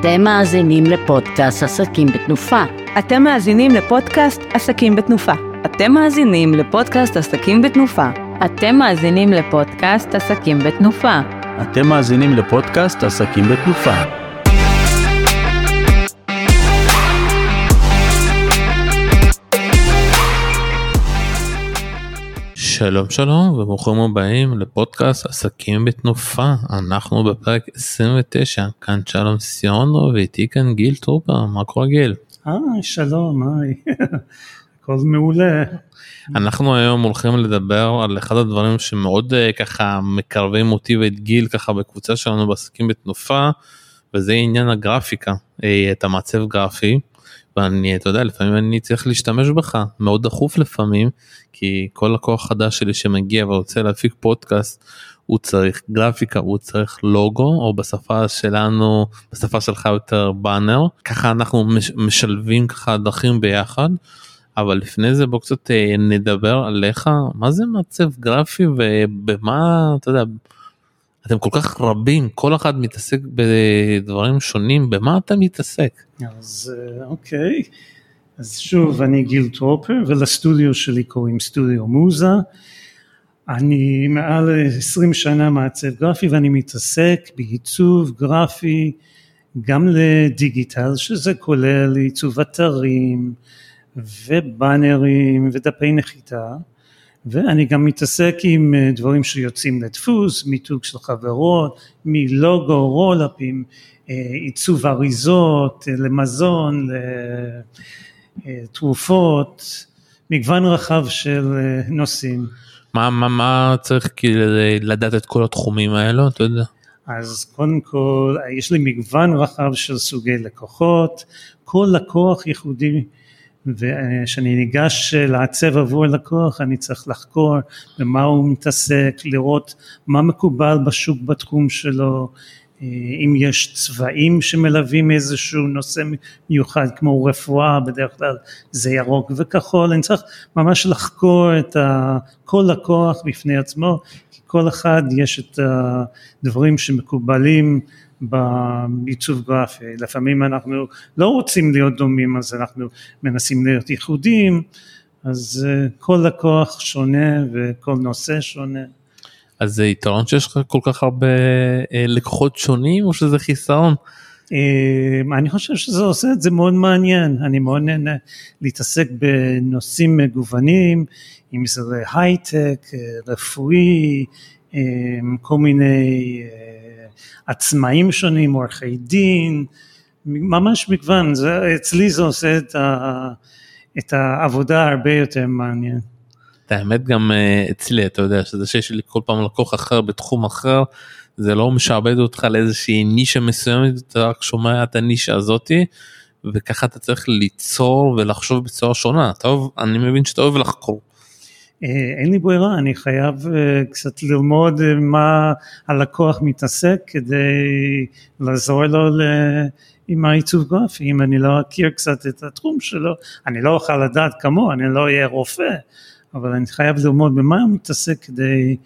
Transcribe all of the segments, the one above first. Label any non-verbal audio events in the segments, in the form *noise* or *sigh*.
אתם מאזינים לפודקאסט עסקים בתנופה. אתם מאזינים לפודקאסט עסקים בתנופה. אתם מאזינים לפודקאסט עסקים בתנופה. אתם מאזינים לפודקאסט עסקים בתנופה. אתם מאזינים לפודקאסט עסקים בתנופה. שלום שלום וברוכים הבאים לפודקאסט עסקים בתנופה אנחנו בפרק 29 כאן שלום סיונו ואיתי כאן גיל טרופר מה קורה גיל? היי שלום היי *laughs* הכל מעולה. אנחנו היום הולכים לדבר על אחד הדברים שמאוד uh, ככה מקרבים אותי ואת גיל ככה בקבוצה שלנו בעסקים בתנופה וזה עניין הגרפיקה uh, את המעצב גרפי. ואני אתה יודע לפעמים אני צריך להשתמש בך מאוד דחוף לפעמים כי כל לקוח חדש שלי שמגיע ורוצה להפיק פודקאסט הוא צריך גרפיקה הוא צריך לוגו או בשפה שלנו בשפה שלך יותר באנר ככה אנחנו משלבים ככה דרכים ביחד. אבל לפני זה בוא קצת אה, נדבר עליך מה זה מעצב גרפי ובמה אתה יודע אתם כל כך רבים כל אחד מתעסק בדברים שונים במה אתה מתעסק. אז אה, אוקיי אז שוב אני גיל טרופר ולסטודיו שלי קוראים סטודיו מוזה. אני מעל 20 שנה מעצב גרפי ואני מתעסק בעיצוב גרפי גם לדיגיטל שזה כולל עיצוב אתרים ובאנרים ודפי נחיתה ואני גם מתעסק עם אה, דברים שיוצאים לדפוס, מיתוג של חברות, מלוגו, רולאפים, אה, עיצוב אריזות, אה, למזון, לתרופות, מגוון רחב של נושאים. מה, מה, מה צריך כדי לדעת את כל התחומים האלו, אתה יודע? אז קודם כל, יש לי מגוון רחב של סוגי לקוחות, כל לקוח ייחודי וכשאני ניגש לעצב עבור לקוח אני צריך לחקור במה הוא מתעסק, לראות מה מקובל בשוק בתחום שלו, אם יש צבעים שמלווים איזשהו נושא מיוחד כמו רפואה בדרך כלל זה ירוק וכחול, אני צריך ממש לחקור את כל לקוח בפני עצמו, כי כל אחד יש את הדברים שמקובלים בעיצוב גרפי, לפעמים אנחנו לא רוצים להיות דומים אז אנחנו מנסים להיות ייחודיים, אז אה, כל לקוח שונה וכל נושא שונה. אז זה יתרון שיש לך כל כך הרבה אה, לקוחות שונים או שזה חיסרון? אה, אני חושב שזה עושה את זה מאוד מעניין, אני מאוד נהנה להתעסק בנושאים מגוונים, אם זה הייטק, רפואי, כל מיני עצמאים שונים, עורכי דין, ממש מגוון, זה, אצלי זה עושה את, ה, את העבודה הרבה יותר מעניין. את האמת גם אה, אצלי אתה יודע שזה שיש לי כל פעם לקוח אחר בתחום אחר זה לא משעבד אותך לאיזושהי נישה מסוימת אתה רק שומע את הנישה הזאתי וככה אתה צריך ליצור ולחשוב בצורה שונה. טוב אני מבין שאתה אוהב לחקור אין לי ברירה, אני חייב אה, קצת ללמוד אה, מה הלקוח מתעסק כדי לעזור לו עם העיצוב גרפי, אם אני לא אכיר קצת את התחום שלו, אני לא אוכל לדעת כמוהו, אני לא אהיה רופא, אבל אני חייב ללמוד במה הוא מתעסק כדי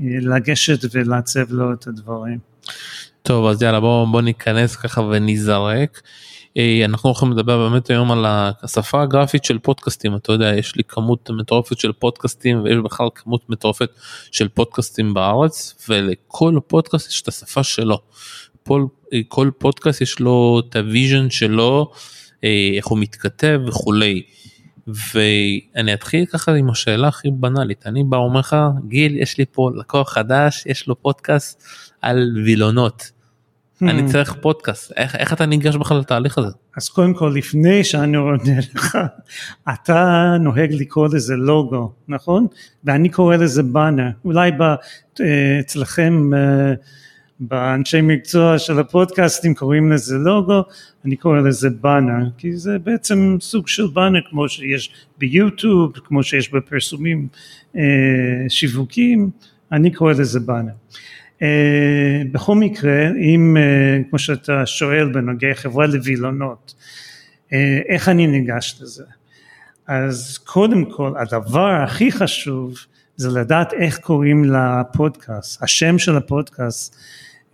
לגשת ולעצב לו את הדברים. טוב אז יאללה בוא, בוא ניכנס ככה ונזרק. אה, אנחנו הולכים לדבר באמת היום על השפה הגרפית של פודקאסטים אתה יודע יש לי כמות מטורפת של פודקאסטים ויש בכלל כמות מטורפת של פודקאסטים בארץ ולכל פודקאסט יש את השפה שלו. כל, כל פודקאסט יש לו את ה vision שלו אה, איך הוא מתכתב וכולי. ואני אתחיל ככה עם השאלה הכי בנאלית אני בא אומר לך גיל יש לי פה לקוח חדש יש לו פודקאסט על וילונות. אני hmm. צריך פודקאסט איך, איך אתה ניגש בכלל לתהליך הזה. אז קודם כל לפני שאני עונה לך אתה נוהג לקרוא לזה לוגו נכון ואני קורא לזה באנר אולי אה, אצלכם אה, באנשי מקצוע של הפודקאסטים קוראים לזה לוגו אני קורא לזה באנר כי זה בעצם סוג של באנר כמו שיש ביוטיוב כמו שיש בפרסומים אה, שיווקים אני קורא לזה באנר בכל מקרה, אם, אה, כמו שאתה שואל בנוגע חברה לווילונות, אה, איך אני ניגש לזה? אז קודם כל, הדבר הכי חשוב זה לדעת איך קוראים לפודקאסט, השם של הפודקאסט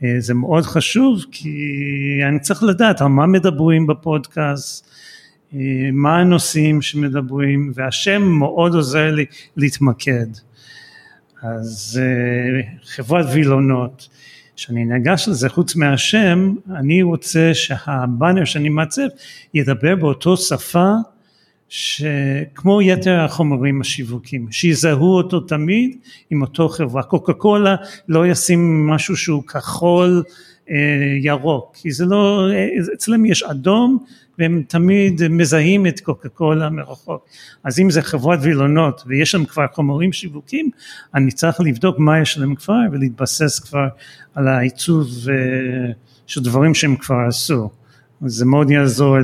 אה, זה מאוד חשוב כי אני צריך לדעת על מה מדברים בפודקאסט, אה, מה הנושאים שמדברים והשם מאוד עוזר לי להתמקד. אז חברת וילונות, כשאני ניגש לזה חוץ מהשם, אני רוצה שהבאנר שאני מעצב ידבר באותו שפה שכמו יתר החומרים השיווקים, שיזהו אותו תמיד עם אותו חברה. קוקה קולה לא ישים משהו שהוא כחול אה, ירוק, כי זה לא, אה, אצלם יש אדום והם תמיד מזהים את קוקה קולה מרחוק. אז אם זה חברת וילונות ויש להם כבר חומרים שיווקים, אני צריך לבדוק מה יש להם כבר ולהתבסס כבר על העיצוב אה, של דברים שהם כבר עשו. זה מאוד יעזור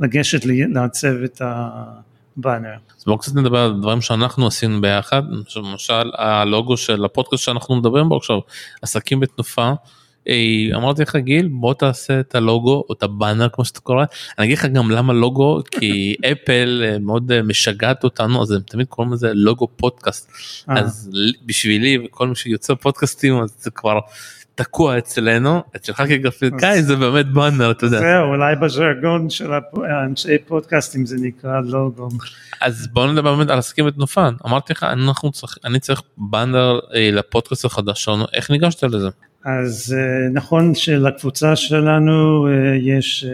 לגשת לעצב את הבאנר. אז בואו קצת נדבר על דברים שאנחנו עשינו ביחד, למשל הלוגו של הפודקאסט שאנחנו מדברים בו עכשיו, עסקים בתנופה. אמרתי לך גיל בוא תעשה את הלוגו או את הבאנר כמו שאתה קורא אני אגיד לך גם למה לוגו כי *laughs* אפל אה, מאוד אה, משגעת אותנו אז הם תמיד קוראים לזה לוגו פודקאסט אה. אז בשבילי וכל מי שיוצא פודקאסטים אז זה כבר תקוע אצלנו, אצלך כגרפיקאי זה באמת באנר, אתה יודע. זהו, אולי בז'רגון של אנשי פודקאסטים זה נקרא לוגו. אז בוא נדבר באמת על עסקים בתנופה, אמרתי לך, אנחנו צריך, אני צריך באנר אה, לפודקאסט החדש שלנו, איך ניגשת לזה? אז אה, נכון שלקבוצה שלנו אה, יש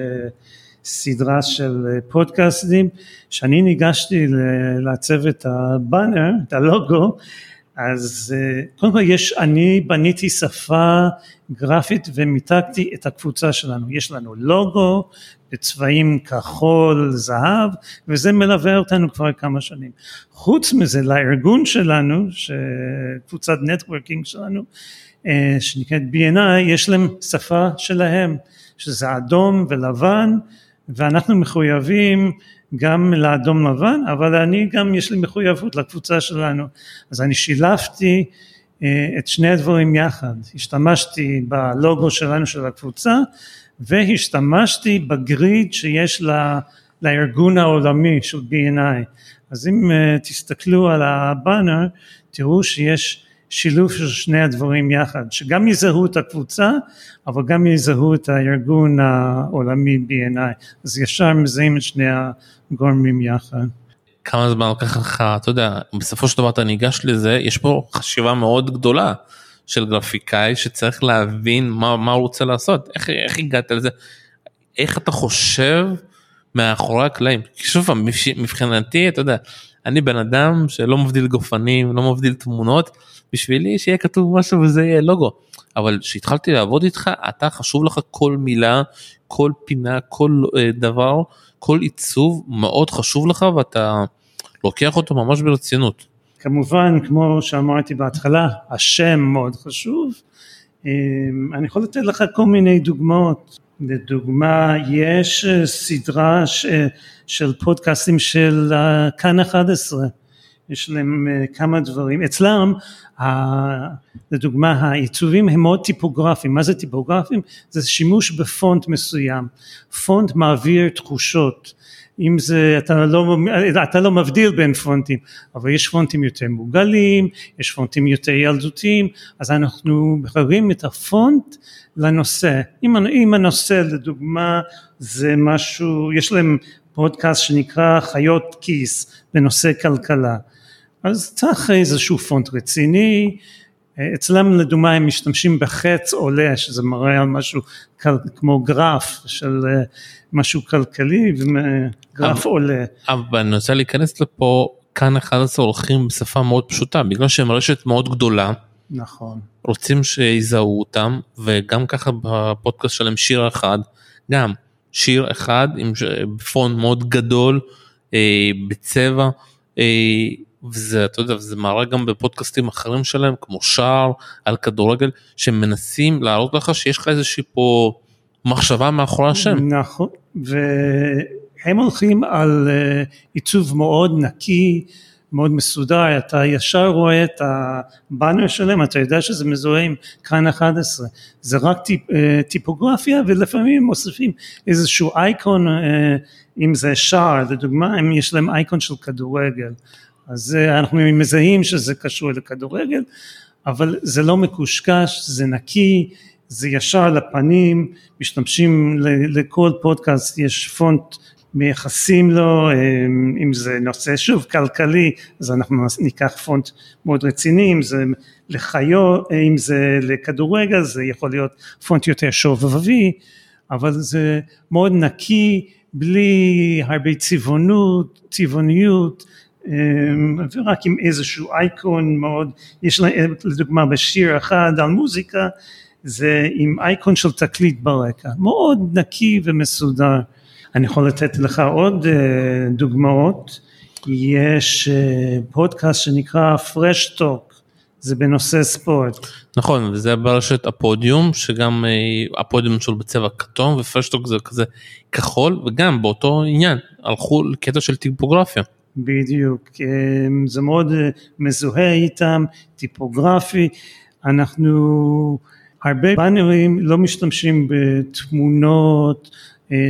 סדרה של פודקאסטים, שאני ניגשתי לעצב את הבאנר, את הלוגו, אז אה, קודם כל יש, אני בניתי שפה גרפית ומיתגתי את הקבוצה שלנו, יש לנו לוגו בצבעים כחול, זהב, וזה מלווה אותנו כבר כמה שנים. חוץ מזה לארגון שלנו, קבוצת נטוורקינג שלנו, אה, שנקראת B&I, יש להם שפה שלהם, שזה אדום ולבן, ואנחנו מחויבים גם לאדום לבן, אבל אני גם יש לי מחויבות לקבוצה שלנו, אז אני שילבתי אה, את שני הדברים יחד, השתמשתי בלוגו שלנו של הקבוצה והשתמשתי בגריד שיש לה, לארגון העולמי של B&I, אז אם אה, תסתכלו על הבאנר תראו שיש שילוב של שני הדברים יחד, שגם יזהו את הקבוצה, אבל גם יזהו את הארגון העולמי B&I, אז ישר מזהים את שני הגורמים יחד. כמה זמן לקח לך, אתה יודע, בסופו של דבר אתה ניגש לזה, יש פה חשיבה מאוד גדולה של גרפיקאי שצריך להבין מה, מה הוא רוצה לעשות, איך, איך הגעת לזה, איך אתה חושב מאחורי הקלעים, שוב מבחינתי, אתה יודע, אני בן אדם שלא מבדיל גופנים, לא מבדיל תמונות, בשבילי שיהיה כתוב משהו וזה יהיה לוגו. אבל כשהתחלתי לעבוד איתך אתה חשוב לך כל מילה כל פינה כל אה, דבר כל עיצוב מאוד חשוב לך ואתה לוקח אותו ממש ברצינות. כמובן כמו שאמרתי בהתחלה השם מאוד חשוב אה, אני יכול לתת לך כל מיני דוגמאות לדוגמה יש אה, סדרה של פודקאסטים של כאן 11 יש להם אה, כמה דברים, אצלם לדוגמה העיצובים הם מאוד טיפוגרפיים, מה זה טיפוגרפיים? זה שימוש בפונט מסוים, פונט מעביר תחושות, אם זה, אתה לא, אתה לא מבדיל בין פונטים, אבל יש פונטים יותר מוגלים, יש פונטים יותר ילדותיים, אז אנחנו מחברים את הפונט לנושא, אם הנושא לדוגמה זה משהו, יש להם פודקאסט שנקרא חיות כיס בנושא כלכלה, אז צריך איזשהו פונט רציני, אצלם לדוגמה הם משתמשים בחץ עולה שזה מראה על משהו כמו גרף של אה, משהו כלכלי וגרף עולה. אבל אני רוצה להיכנס לפה כאן 11 הולכים בשפה מאוד פשוטה בגלל שהם רשת מאוד גדולה. נכון. רוצים שיזהו אותם וגם ככה בפודקאסט שלהם שיר אחד גם שיר אחד עם פון מאוד גדול אה, בצבע. אה, וזה אתה יודע זה מראה גם בפודקאסטים אחרים שלהם כמו שער על כדורגל שמנסים להראות לך שיש לך איזושהי פה מחשבה מאחורי השם. נכון והם הולכים על אה, עיצוב מאוד נקי מאוד מסודר אתה ישר רואה את הבאנר שלהם אתה יודע שזה מזוהה עם כאן 11 זה רק טיפ, אה, טיפוגרפיה ולפעמים מוסיפים איזשהו אייקון אה, אם זה שער לדוגמה אם יש להם אייקון של כדורגל אז אנחנו מזהים שזה קשור לכדורגל, אבל זה לא מקושקש, זה נקי, זה ישר לפנים, משתמשים לכל פודקאסט, יש פונט מייחסים לו, אם זה נושא שוב כלכלי, אז אנחנו ניקח פונט מאוד רציני, אם זה לחיות, אם זה לכדורגל, זה יכול להיות פונט יותר שובבי, אבל זה מאוד נקי, בלי הרבה צבעונות, צבעוניות, ורק עם איזשהו אייקון מאוד, יש לדוגמה בשיר אחד על מוזיקה, זה עם אייקון של תקליט ברקע, מאוד נקי ומסודר. אני יכול לתת לך עוד דוגמאות, יש פודקאסט שנקרא Fresh Talk, זה בנושא ספורט. נכון, וזה ברשת הפודיום, שגם הפודיום שלו בצבע כתום ופרשטוק זה כזה כחול, וגם באותו עניין, הלכו לקטע של טיפוגרפיה. בדיוק, זה מאוד מזוהה איתם, טיפוגרפי, אנחנו הרבה באנרים לא משתמשים בתמונות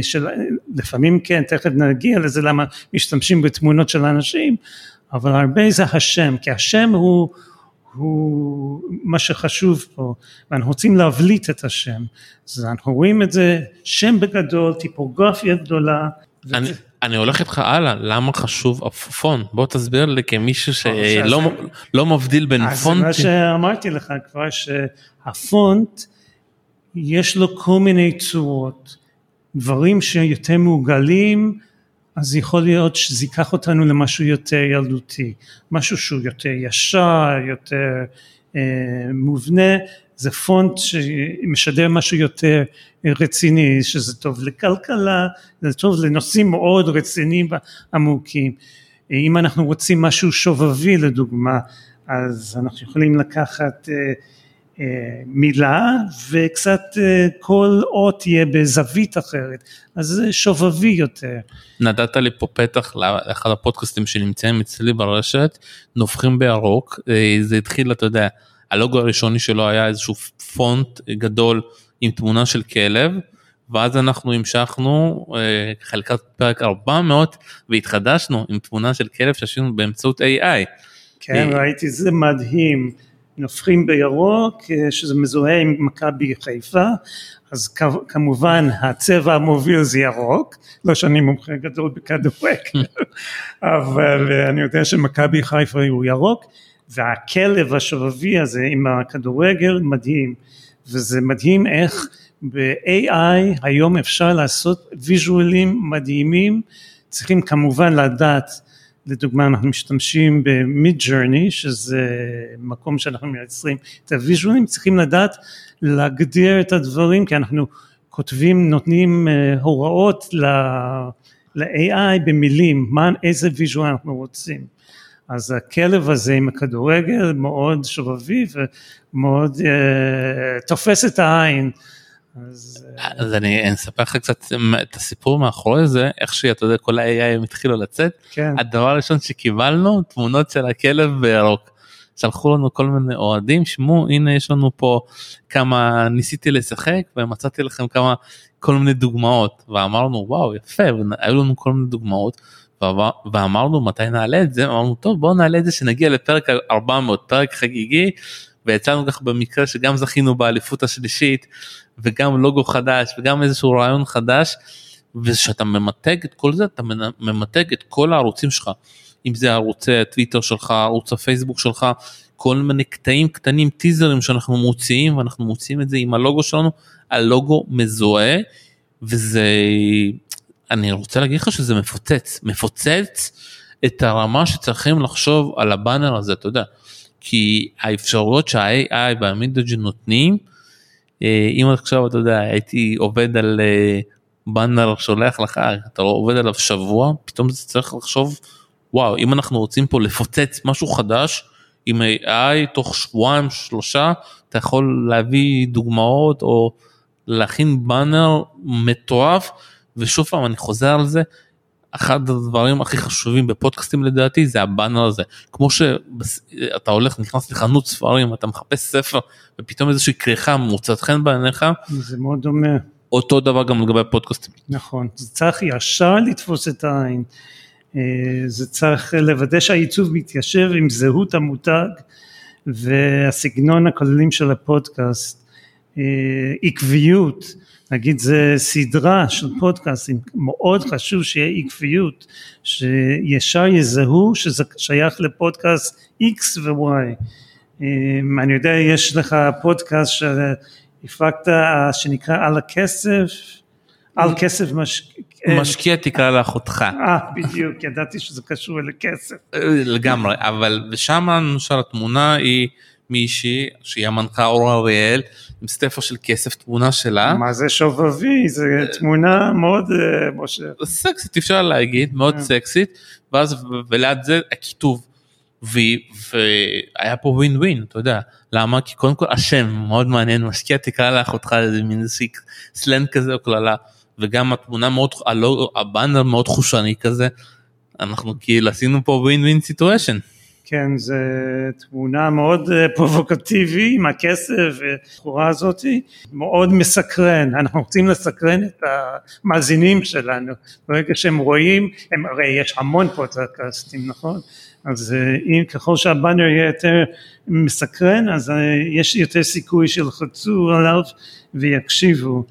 של, לפעמים כן, תכף נגיע לזה למה משתמשים בתמונות של אנשים, אבל הרבה זה השם, כי השם הוא, הוא מה שחשוב פה, ואנחנו רוצים להבליט את השם, אז אנחנו רואים את זה, שם בגדול, טיפוגרפיה גדולה. אני, אני הולך איתך הלאה, למה חשוב הפון? בוא תסביר לי כמישהו שלא לא מבדיל בין פונט. אז מה שאמרתי לך כבר, שהפונט יש לו כל מיני צורות, דברים שיותר מעוגלים, אז יכול להיות שזה ייקח אותנו למשהו יותר ילדותי, משהו שהוא יותר ישר, יותר אה, מובנה, זה פונט שמשדר משהו יותר רציני, שזה טוב לכלכלה, זה טוב לנושאים מאוד רציניים ועמוקים. אם אנחנו רוצים משהו שובבי לדוגמה, אז אנחנו יכולים לקחת אה, אה, מילה וקצת אה, כל אות יהיה בזווית אחרת, אז זה שובבי יותר. נתת לי פה פתח לאחד הפודקאסטים שנמצאים אצלי ברשת, נובחים בירוק, זה התחיל, אתה יודע, הלוגו הראשוני שלו היה איזשהו פונט גדול עם תמונה של כלב, ואז אנחנו המשכנו חלקת פרק 400 והתחדשנו עם תמונה של כלב שעשינו באמצעות AI. כן, ראיתי, זה מדהים. נופחים בירוק, שזה מזוהה עם מכבי חיפה, אז כמובן הצבע המוביל זה ירוק, לא שאני מומחה גדול בכדורגל, *laughs* אבל אני יודע שמכבי חיפה הוא ירוק, והכלב השבבי הזה עם הכדורגל מדהים, וזה מדהים איך ב-AI היום אפשר לעשות ויז'ואלים מדהימים, צריכים כמובן לדעת לדוגמה אנחנו משתמשים במיד ג'רני שזה מקום שאנחנו מייצרים את הוויז'ואלים צריכים לדעת להגדיר את הדברים כי אנחנו כותבים נותנים הוראות ל-AI במילים מה איזה ויז'ואל אנחנו רוצים אז הכלב הזה עם הכדורגל מאוד שובבי ומאוד uh, תופס את העין אז, אז אני אספר לך קצת את הסיפור מאחורי זה איך שאתה יודע כל ה-AI התחילו לצאת כן. הדבר הראשון שקיבלנו תמונות של הכלב בירוק. שלחו לנו כל מיני אוהדים שמעו הנה יש לנו פה כמה ניסיתי לשחק ומצאתי לכם כמה כל מיני דוגמאות ואמרנו וואו יפה היו לנו כל מיני דוגמאות ואמרנו מתי נעלה את זה? אמרנו טוב בוא נעלה את זה שנגיע לפרק 400 פרק חגיגי. ויצאנו ככה במקרה שגם זכינו באליפות השלישית וגם לוגו חדש וגם איזשהו רעיון חדש ושאתה ממתג את כל זה אתה ממתג את כל הערוצים שלך. אם זה ערוצי הטוויטר שלך ערוץ הפייסבוק שלך כל מיני קטעים קטנים טיזרים שאנחנו מוציאים ואנחנו מוציאים את זה עם הלוגו שלנו הלוגו מזוהה וזה אני רוצה להגיד לך שזה מפוצץ מפוצץ את הרמה שצריכים לחשוב על הבאנר הזה אתה יודע. כי האפשרויות שה-AI והמידג'י נותנים אה, אם עכשיו אתה יודע הייתי עובד על אה, באנר שולח לך אתה לא עובד עליו שבוע פתאום זה צריך לחשוב וואו אם אנחנו רוצים פה לפוצץ משהו חדש עם AI תוך שבועיים שלושה אתה יכול להביא דוגמאות או להכין באנר מטורף ושוב פעם אני חוזר על זה אחד הדברים הכי חשובים בפודקאסטים לדעתי זה הבאנר הזה. כמו שאתה הולך נכנס לחנות ספרים אתה מחפש ספר ופתאום איזושהי כריכה מוצאת חן בעיניך זה מאוד דומה. אותו דבר גם לגבי הפודקאסטים. נכון. זה צריך ישר לתפוס את העין. אה, זה צריך לוודא שהעיצוב מתיישב עם זהות המותג והסגנון הכוללים של הפודקאסט עקביות, נגיד זה סדרה של פודקאסטים, מאוד חשוב שיהיה עקביות, שישר יזהו שזה שייך לפודקאסט X ו-Y. אני יודע, יש לך פודקאסט שהפקת שנקרא על הכסף, על כסף מש... משקיע תקרא לאחותך. אה, בדיוק, ידעתי שזה קשור לכסף. לגמרי, אבל ושם למשל התמונה היא מישהי שהיא המנחה אור אריאל עם ספר של כסף תמונה שלה. מה זה שובבי? זה תמונה מאוד משה. סקסית אפשר להגיד, מאוד סקסית, ואז וליד זה הכיתוב. והיה פה ווין ווין אתה יודע למה כי קודם כל השם מאוד מעניין משקיע תקרא לאחותך איזה מין סלנג כזה או קללה וגם התמונה מאוד הבאנר מאוד חושני כזה אנחנו כאילו עשינו פה win win situation. כן זה תמונה מאוד פרובוקטיבי עם הכסף והבחורה הזאתי. מאוד מסקרן אנחנו רוצים לסקרן את המאזינים שלנו. ברגע שהם רואים הם הרי יש המון פודקאסטים נכון? אז אם ככל שהבאנר יהיה יותר מסקרן אז יש יותר סיכוי שילחצו עליו ויקשיבו.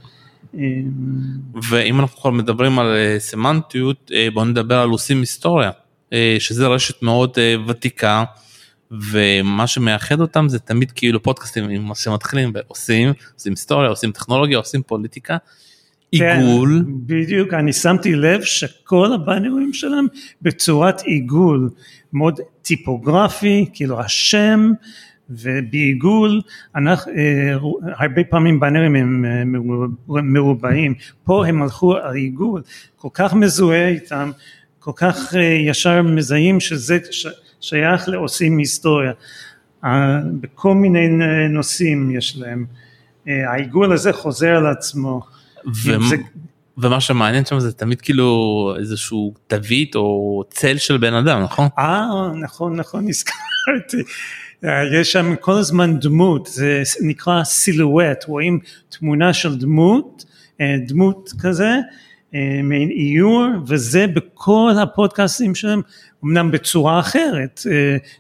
ואם אנחנו מדברים על סמנטיות בוא נדבר על עושים היסטוריה שזה רשת מאוד ותיקה ומה שמאחד אותם זה תמיד כאילו פודקאסטים שמתחילים ועושים עושים היסטוריה עושים טכנולוגיה עושים פוליטיקה. עיגול. כן, בדיוק, אני שמתי לב שכל הבאנרים שלהם בצורת עיגול, מאוד טיפוגרפי, כאילו השם ובעיגול, אנחנו, הרבה פעמים באנרים הם מרובעים, פה הם הלכו על עיגול, כל כך מזוהה איתם, כל כך ישר מזהים שזה שייך לעושים היסטוריה, בכל מיני נושאים יש להם, העיגול הזה חוזר על עצמו. ו- זה... ומה שמעניין שם זה תמיד כאילו איזשהו תווית או צל של בן אדם נכון? אה נכון נכון *laughs* נזכרתי יש שם כל הזמן דמות זה נקרא סילואט רואים תמונה של דמות דמות כזה מעין איור וזה בכל הפודקאסטים שלהם אמנם בצורה אחרת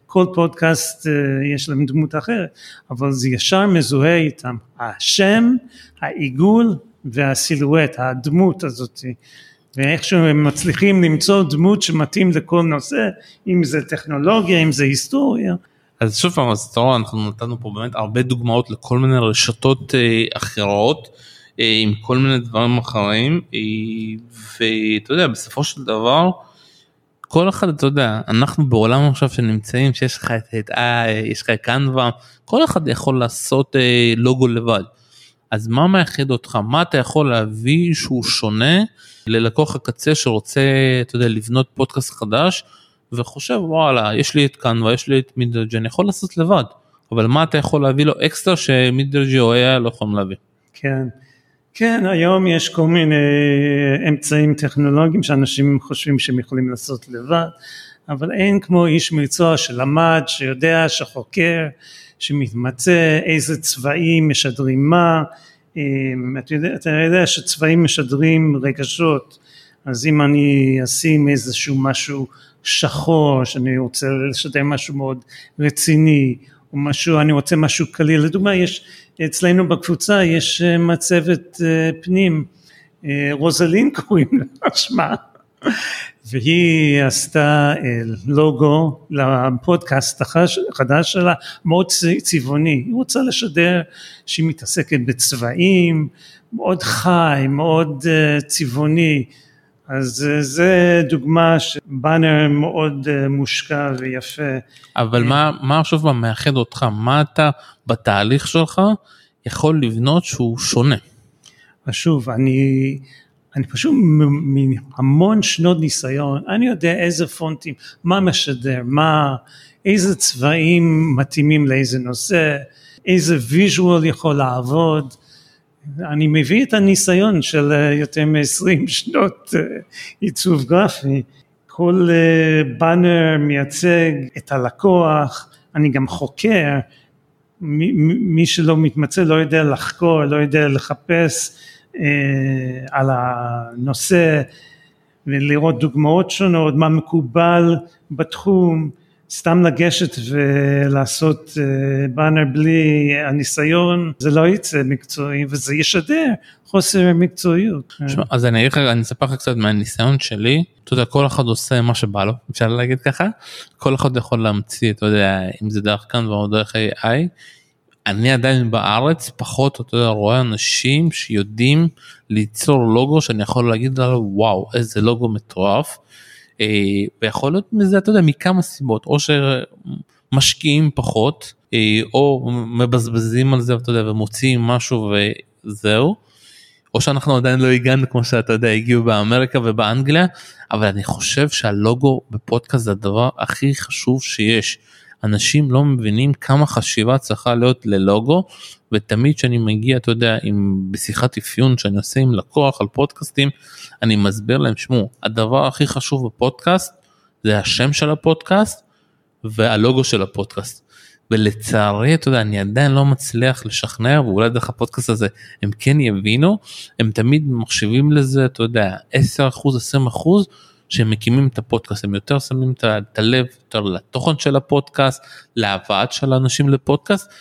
כל פודקאסט יש להם דמות אחרת אבל זה ישר מזוהה איתם. השם העיגול והסילואט, הדמות הזאת, ואיכשהו הם מצליחים למצוא דמות שמתאים לכל נושא, אם זה טכנולוגיה, אם זה היסטוריה. אז שוב פעם, אז אתה רואה, אנחנו נתנו פה באמת הרבה דוגמאות לכל מיני רשתות אה, אחרות, אה, עם כל מיני דברים אחרים, אה, ואתה יודע, בסופו של דבר, כל אחד, אתה יודע, אנחנו בעולם עכשיו שנמצאים, שיש לך את, את אה, יש לך קנווה, כל אחד יכול לעשות אה, לוגו לבד. אז מה מאחד אותך? מה אתה יכול להביא שהוא שונה ללקוח הקצה שרוצה, אתה יודע, לבנות פודקאסט חדש וחושב וואלה, יש לי את קנווה, יש לי את מידרג'י, אני יכול לעשות לבד, אבל מה אתה יכול להביא לו אקסטרה שמידרג'י או AI לא יכולים להביא? כן, כן, היום יש כל מיני אמצעים טכנולוגיים שאנשים חושבים שהם יכולים לעשות לבד, אבל אין כמו איש מקצוע שלמד, שיודע, שחוקר, שמתמצא איזה צבעים משדרים מה, אתה יודע, אתה יודע שצבעים משדרים רגשות, אז אם אני אשים איזשהו משהו שחור, שאני רוצה לשדר משהו מאוד רציני, או משהו, אני רוצה משהו קליל, לדוגמה יש, אצלנו בקבוצה יש מצבת פנים, רוזלין *laughs* קוראים לה שמה, והיא עשתה לוגו לפודקאסט החדש שלה מאוד צבעוני, היא רוצה לשדר שהיא מתעסקת בצבעים, מאוד חי, מאוד צבעוני, אז זה דוגמה שבאנר מאוד מושקע ויפה. אבל מה, מה עכשיו מאחד אותך, מה אתה בתהליך שלך יכול לבנות שהוא שונה? שוב, אני אני פשוט מהמון שנות ניסיון, אני יודע איזה פונטים, מה משדר, מה, איזה צבעים מתאימים לאיזה נושא, איזה ויז'ואל יכול לעבוד, אני מביא את הניסיון של יותר מ-20 *laughs* שנות עיצוב גרפי, כל באנר מייצג את הלקוח, אני גם חוקר, מי שלא מתמצא לא יודע לחקור, לא יודע לחפש על הנושא ולראות דוגמאות שונות, מה מקובל בתחום, סתם לגשת ולעשות באנר בלי הניסיון, זה לא יצא מקצועי וזה ישדר חוסר מקצועיות. שמה, אז אני אגיד לך, אני אספר לך קצת מהניסיון שלי, אתה יודע, כל אחד עושה מה שבא לו, אפשר להגיד ככה, כל אחד יכול להמציא, אתה יודע, אם זה דרך כאן או דרך AI, אני עדיין בארץ פחות, אתה יודע, רואה אנשים שיודעים ליצור לוגו שאני יכול להגיד עליו, וואו, איזה לוגו מטורף. אה, ויכול להיות מזה, אתה יודע, מכמה סיבות, או שמשקיעים פחות, אה, או מבזבזים על זה, אתה יודע, ומוציאים משהו וזהו. או שאנחנו עדיין לא הגענו כמו שאתה יודע הגיעו באמריקה ובאנגליה אבל אני חושב שהלוגו בפודקאסט זה הדבר הכי חשוב שיש. אנשים לא מבינים כמה חשיבה צריכה להיות ללוגו ותמיד כשאני מגיע אתה יודע עם בשיחת אפיון שאני עושה עם לקוח על פודקאסטים אני מסביר להם שמו הדבר הכי חשוב בפודקאסט זה השם של הפודקאסט והלוגו של הפודקאסט. ולצערי אתה יודע אני עדיין לא מצליח לשכנע ואולי דרך הפודקאסט הזה הם כן יבינו הם תמיד מחשיבים לזה אתה יודע 10 אחוז 20 אחוז שהם מקימים את הפודקאסט הם יותר שמים את הלב יותר לתוכן של הפודקאסט להבאת של האנשים לפודקאסט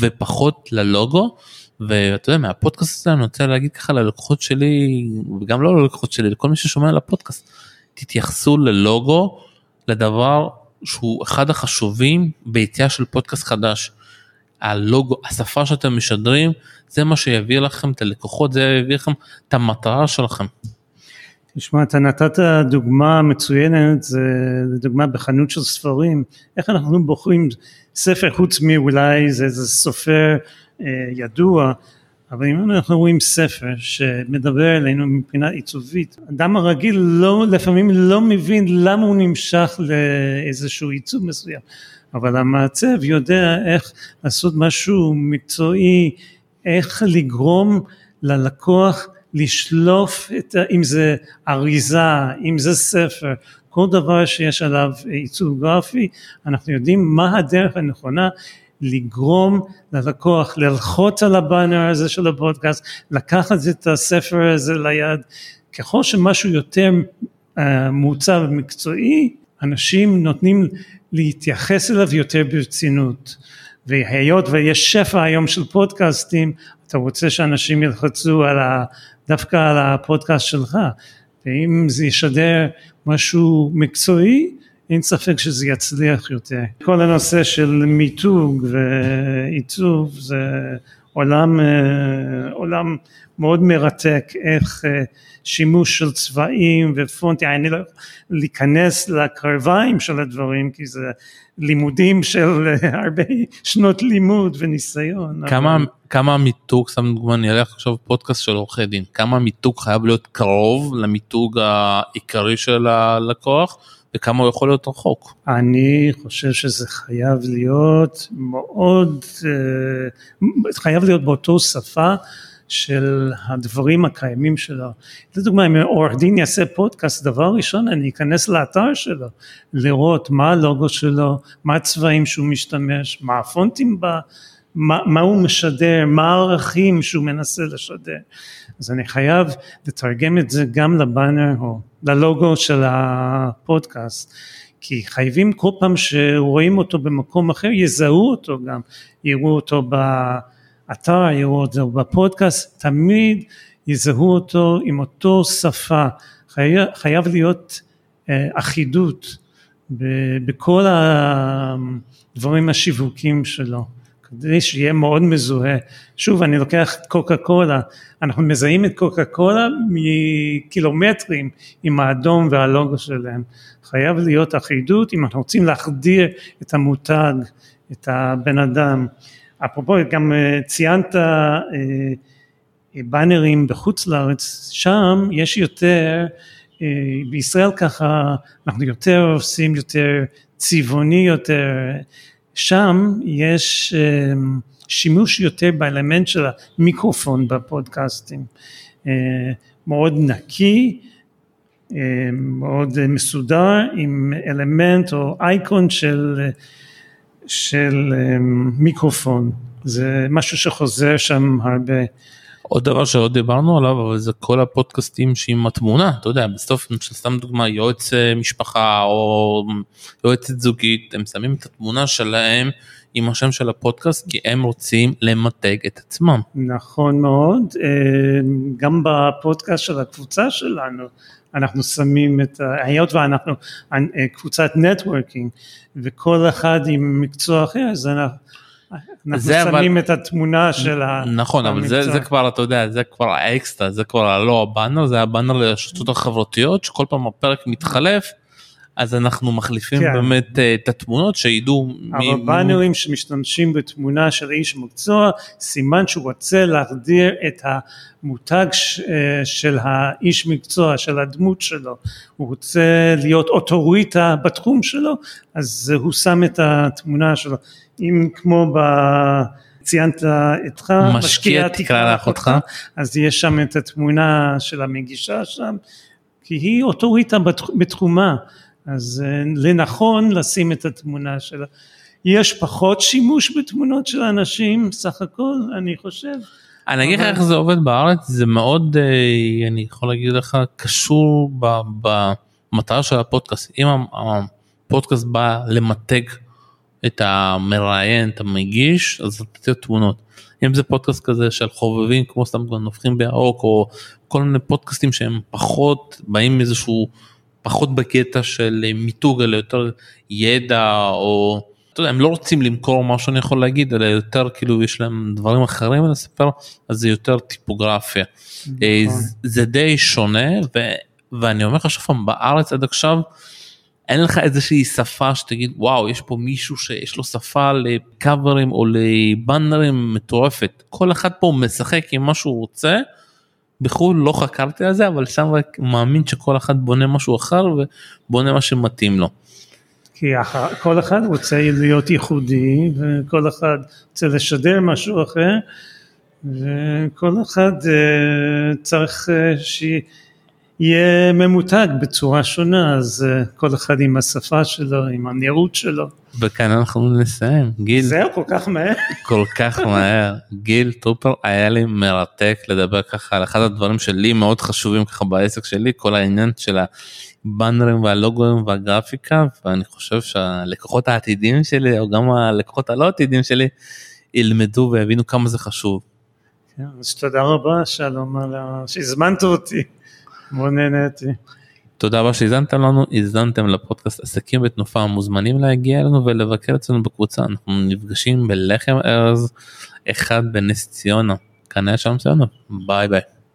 ופחות ללוגו ואתה יודע מהפודקאסט הזה אני רוצה להגיד ככה ללקוחות שלי וגם לא ללקוחות שלי לכל מי ששומע על הפודקאסט תתייחסו ללוגו לדבר שהוא אחד החשובים ביציאה של פודקאסט חדש. הלוגו, השפה שאתם משדרים, זה מה שיביא לכם את הלקוחות, זה יביא לכם את המטרה שלכם. תשמע, אתה נתת דוגמה מצוינת, זה דוגמה בחנות של ספרים, איך אנחנו בוחרים ספר חוץ מאולי זה איזה סופר אה, ידוע, אבל אם אנחנו רואים ספר שמדבר אלינו מבחינה עיצובית, אדם הרגיל לא, לפעמים לא מבין למה הוא נמשך לאיזשהו עיצוב מסוים, אבל המעצב יודע איך לעשות משהו מקצועי, איך לגרום ללקוח לשלוף את, אם זה אריזה, אם זה ספר, כל דבר שיש עליו עיצוב גרפי, אנחנו יודעים מה הדרך הנכונה לגרום ללקוח ללחוץ על הבאנר הזה של הפודקאסט, לקחת את הספר הזה ליד, ככל שמשהו יותר uh, מעוצב ומקצועי, אנשים נותנים להתייחס אליו יותר ברצינות. והיות ויש שפע היום של פודקאסטים, אתה רוצה שאנשים ילחצו על ה, דווקא על הפודקאסט שלך, ואם זה ישדר משהו מקצועי, אין ספק שזה יצליח יותר. כל הנושא של מיתוג ועיצוב זה עולם, אה, עולם מאוד מרתק, איך אה, שימוש של צבעים ופונטים, אני לא להיכנס לקרביים של הדברים כי זה לימודים של *laughs* הרבה שנות לימוד וניסיון. כמה, אבל... כמה מיתוג, סתם דוגמא, אני אלך עכשיו פודקאסט של עורכי דין, כמה מיתוג חייב להיות קרוב למיתוג העיקרי של הלקוח? וכמה הוא יכול להיות רחוק. אני חושב שזה חייב להיות מאוד, אה, חייב להיות באותו שפה של הדברים הקיימים שלו. לדוגמה אם עורך דין יעשה פודקאסט דבר ראשון אני אכנס לאתר שלו לראות מה הלוגו שלו, מה הצבעים שהוא משתמש, מה הפונטים בה, מה, הוא משדר, מה הערכים שהוא מנסה לשדר. אז אני חייב לתרגם את זה גם לבאנר או ללוגו של הפודקאסט. כי חייבים כל פעם שרואים אותו במקום אחר יזהו אותו גם, יראו אותו באתר, יראו אותו בפודקאסט, תמיד יזהו אותו עם אותו שפה, חייב, חייב להיות אה, אחידות בכל הדברים השיווקים שלו. כדי שיהיה מאוד מזוהה. שוב אני לוקח את קוקה קולה, אנחנו מזהים את קוקה קולה מקילומטרים עם האדום והלוגו שלהם. חייב להיות אחידות אם אנחנו רוצים להחדיר את המותג, את הבן אדם. אפרופו גם אה, ציינת אה, באנרים בחוץ לארץ, שם יש יותר, אה, בישראל ככה אנחנו יותר עושים יותר צבעוני יותר שם יש אמ, שימוש יותר באלמנט של המיקרופון בפודקאסטים, אה, מאוד נקי, אה, מאוד מסודר עם אלמנט או אייקון של, של אמ, מיקרופון, זה משהו שחוזר שם הרבה. עוד דבר שעוד דיברנו עליו אבל זה כל הפודקאסטים שעם התמונה אתה יודע בסוף סתם דוגמה יועץ אה, משפחה או יועצת זוגית הם שמים את התמונה שלהם עם השם של הפודקאסט כי הם רוצים למתג את עצמם. נכון מאוד אה, גם בפודקאסט של הקבוצה שלנו אנחנו שמים את היות ואנחנו אה, קבוצת networking וכל אחד עם מקצוע אחר אז אנחנו אנחנו שמים אבל... את התמונה של ה... נכון, אבל זה, זה כבר, אתה יודע, זה כבר האקסטרה, זה כבר לא הבאנר, זה הבאנר לרשתות החברתיות, שכל פעם הפרק מתחלף, אז אנחנו מחליפים כן. באמת אה, את התמונות שידעו אבל מ... שמשתמשים בתמונה של איש מקצוע, סימן שהוא רוצה להחדיר את המותג אה, של האיש מקצוע, של הדמות שלו, הוא רוצה להיות אוטוריטה בתחום שלו, אז הוא שם את התמונה שלו. אם כמו ב... ציינת אתך, משקיע תקרא לאחותך, אז יש שם את התמונה של המגישה שם, כי היא אוטוריטה בתחומה, אז אה, לנכון לשים את התמונה שלה. יש פחות שימוש בתמונות של אנשים, סך הכל, אני חושב. אני אגיד לך איך זה עובד בארץ, זה מאוד, אה, אני יכול להגיד לך, קשור במטרה של הפודקאסט. אם הפודקאסט בא למתג את המראיין, את המגיש, אז תהיה תמונות. אם זה פודקאסט כזה של חובבים כמו סתם נופחים בירוק או כל מיני פודקאסטים שהם פחות באים מאיזשהו פחות בקטע של מיתוג אלא יותר ידע או אתה יודע הם לא רוצים למכור מה שאני יכול להגיד אלא יותר כאילו יש להם דברים אחרים לספר אז זה יותר טיפוגרפיה. נכון. זה די שונה ו, ואני אומר לך שוב פעם בארץ עד עכשיו. אין לך איזושהי שפה שתגיד וואו יש פה מישהו שיש לו שפה לקאברים או לבאנרים מטורפת כל אחד פה משחק עם מה שהוא רוצה. בחו"ל לא חקרתי על זה אבל שם רק מאמין שכל אחד בונה משהו אחר ובונה מה שמתאים לו. כי כל אחד רוצה להיות ייחודי וכל אחד רוצה לשדר משהו אחר וכל אחד אה, צריך אה, שיהיה יהיה ממותג בצורה שונה אז uh, כל אחד עם השפה שלו עם הנראות שלו. וכאן אנחנו נסיים גיל זהו כל כך מהר כל כך מהר גיל טרופר היה לי מרתק לדבר ככה על אחד הדברים שלי מאוד חשובים ככה בעסק שלי כל העניין של הבאנרים והלוגוים והגרפיקה ואני חושב שהלקוחות העתידים שלי או גם הלקוחות הלא עתידים שלי ילמדו ויבינו כמה זה חשוב. כן, אז תודה רבה שלום על שהזמנת אותי. מאוד נהניתי. תודה רבה שהזנתם לנו, הזנתם לפודקאסט עסקים בתנופה, מוזמנים להגיע אלינו ולבקר אצלנו בקבוצה, אנחנו נפגשים בלחם ארז אחד בנס ציונה, היה שלום ציונה, ביי ביי.